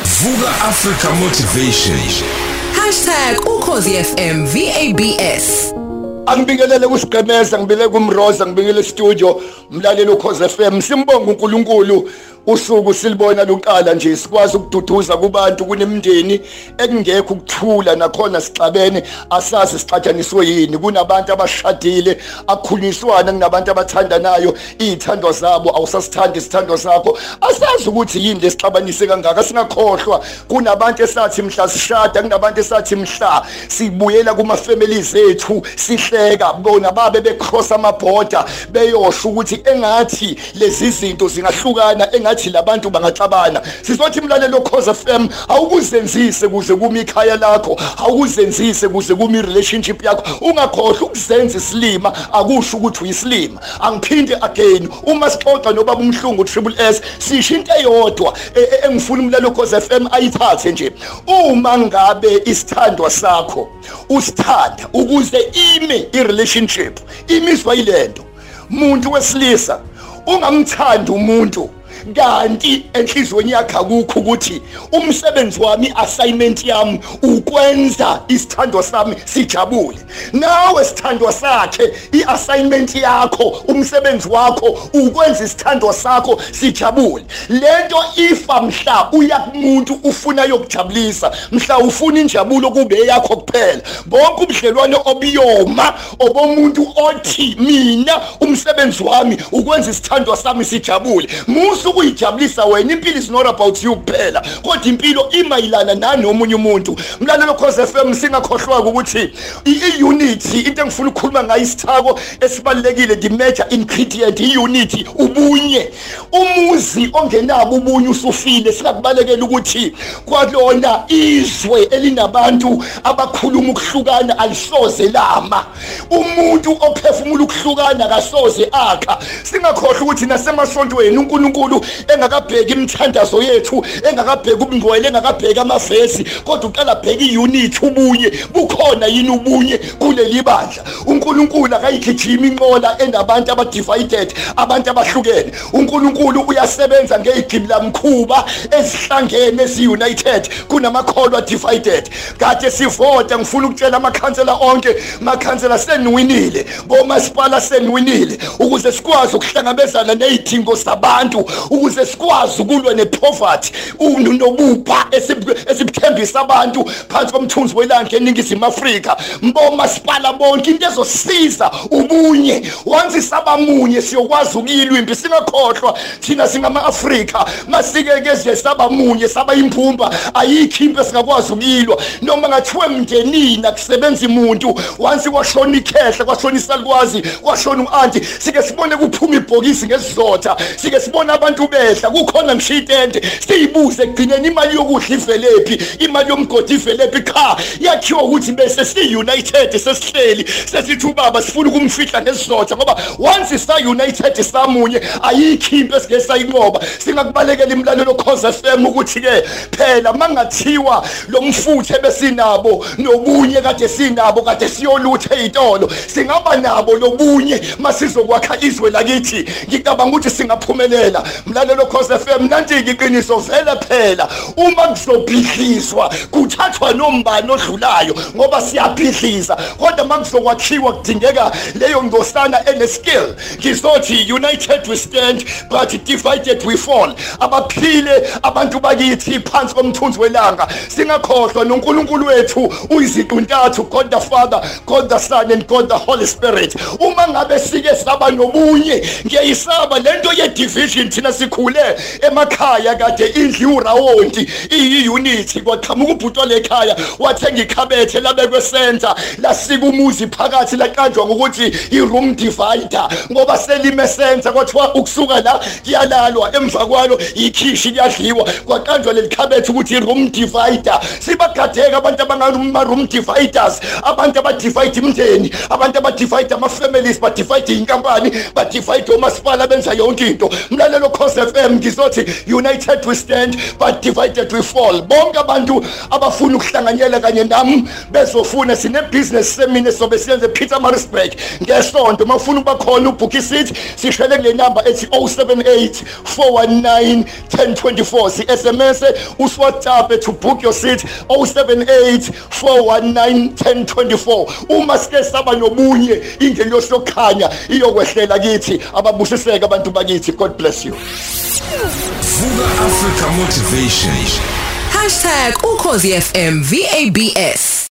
Vuka Africa Motivation. #ukhozifm VABS Angibingelele kusigqemeza ngibile kumroza ngibikele studio umlaleli ukhoze FM simbonga uNkulunkulu. Usuku silibona luqala nje sikwazi ukududuza kubantu kunemndeni ekungekho ukuthula nakhona sixabene asazi sixatshaniswe yini. Kunabantu abashadile akhuliswana kunabantu abathandanayo. Izithando zabo awusasithandi isithando sakho. Asazi ukuthi yini lesixabanise kangaka singakhohlwa. Kunabantu esathi mhla sishada kunabantu esathi mhla sibuyela kuma families ethu sihleka. Bona babe becross amabhoda beyosho ukuthi engathi lezi zinto zingahlukana engathi ngathi labantu bangaxabana. Sizothi mlalelo cause FM awukuzenzise kuze kuma ikhaya lakho awukuzenzise kuze kuma relationship yakho. Ungakhohlwa ukuzenza isilima akusho ukuthi uyisilima. Angiphinde again uma sixoxa nobaba umhlungu triple S sisho into eyodwa e, e, engifuna umlalelo cause FM ayithathe nje. Uma ngabe isithandwa sakho usithanda ukuze ime irelationship imiswa yilento. Muntu wesilisa ungamthandi umuntu. Kanti enhlizweni yakhe akukho ukuthi umsebenzi wami assignment yami ukwenza isithando sami sijabule. Nawe sithando sakhe iassignment yakho umsebenzi wakho ukwenza isithando sakho sijabule. Lento ifa mhla uya kumuntu ufuna yokujabulisa mhla ufuna injabulo kube yakho kuphela. Bonke ubudlelwane obiyoma obomuntu othi mina umsebenzi wami ukwenza isithando sami sijabule. Musu ukuyijabulisa wena impilo is not about you kuphela kodwa impilo imayilana nani omunye umuntu? Mlalelo cause FM singakhohlwa ukuthi iunity into engifuna ukukhuluma ngayo isithako esibalekile the major ingredient iunity ubunye. Umuzi ongenabo ubunye usufile sikakubalekela ukuthi kwalona izwe elinabantu abakhuluma ukuhlukana alisoze lama. Umuntu ophefumula ukuhlukana kasoze akha. Singakhohlwa ukuthi nasemasontweni uNkulunkulu engakabheki imithandazo yethu engakabheki ubungcwele engakabheki amavesi kodwa uqala bheka iunity ubunye bukhona yini ubunye kuleli bandla? uNkulunkulu akayigijima inqola enabantu abadivided abantu abahlukene. uNkulunkulu uyasebenza ngegqibla mkhuba ezihlangene ezi-united kunamakholwa divided. Kade sivota ngifuna ukutshela amakhansela onke makhansela seniwinile bomasipala seniwinile ukuze sikwazi ukuhlangabezana nezidingo zabantu ukuze sikwazi ukulwa nepoverty nobupha esibuthembisa abantu phansi komthunzi welanga eningizimu Afrika. Mbomasipala bonke into ezosiza ubunye. Once sabamunye siyokwazi ukuyilwa impi singakhohlwa thina singama-Afrika. Masike ke saba munye saba imphumba ayikho impi esingakwazi ukuyilwa. Noma ngathiwe mndenini akusebenza umuntu once kwashona ikhehla kwashona isalukwazi kwashona u-anti sike sibone kuphuma ibhokisi ngesizotha. Sike sibone abantu behla. Kukhona ngisho itende siyibuze ekugcineni imali yokudla ivelephi imali yomgodi ivelephi cha yakhiwa ukuthi bese si-united sesihleli. Sesithi ubaba sifuna ukumfihla ngesizotha ngoba once sa-united samunye ayikho impi esike sayinqoba. Singakubalekela imlalelo cause FM ukuthi-ke phela mangathiwa lo mfutho ebesinabo nobunye kade sinabo kade siyolutha ey'tolo singaba nabo lobunye masizokwakha izwe lakithi ngicabanga ukuthi singaphumelela. Mlalelo cause FM nanti-ke iqiniso vele phela. Uma kuzobhidliswa kuthathwa nombani odlulayo ngoba siyabhidliza. Kodwa uma kuzokwakhiwa kudingeka leyo ngosana eneskill. Ngizothi united we stand but divided we fall. Abaphile abantu bakithi phansi komthunzi welanga. Singakhohlwa noNkulunkulu wethu uyiziqu ntathu God the Father God the Son and God the Holy Spirit. Uma ngabe sike saba nobunye. Ngiyayisaba lento ye division thina sikhule emakhaya kade indlu urawonti iyi-unity kwaqhamuka ubhutwa lekhaya wathenga ikhabethe labekwe center. Lasika umuzi phakathi laqanjwa ngokuthi i-room divider. Ngoba selime center kwathiwa ukusuka la kuyalalwa. Emva kwalo ikhishi kuyadliwa. Kwaqanjwa leli khabethe ukuthi i-room divider. Sibagadeka abantu abangama-room dividers. Abantu abadivide imndeni abantu abadivide ama-families badivide iy'nkampani badivide omasipala benza yonke into. Mlalelo ukhosi FM ngizothi united we stand but divided we fall. Bonke abantu abafuna ukuhlanganyela kanye nami bezofuna sine business semine sobe siyenze Pietermaritzburg ngesonto mawufuna ukuba khona ubook seat sishele kule number ethi 078 419 1024 si SMS uswhatsapp to book your seat 078 419 1024 uma sike saba nobunye ingelosi yokukhanya iyokwehlela kithi ababusiseke abantu bakithi. God bless you. Vuka Africa Motivation. #ukhozi FM VABS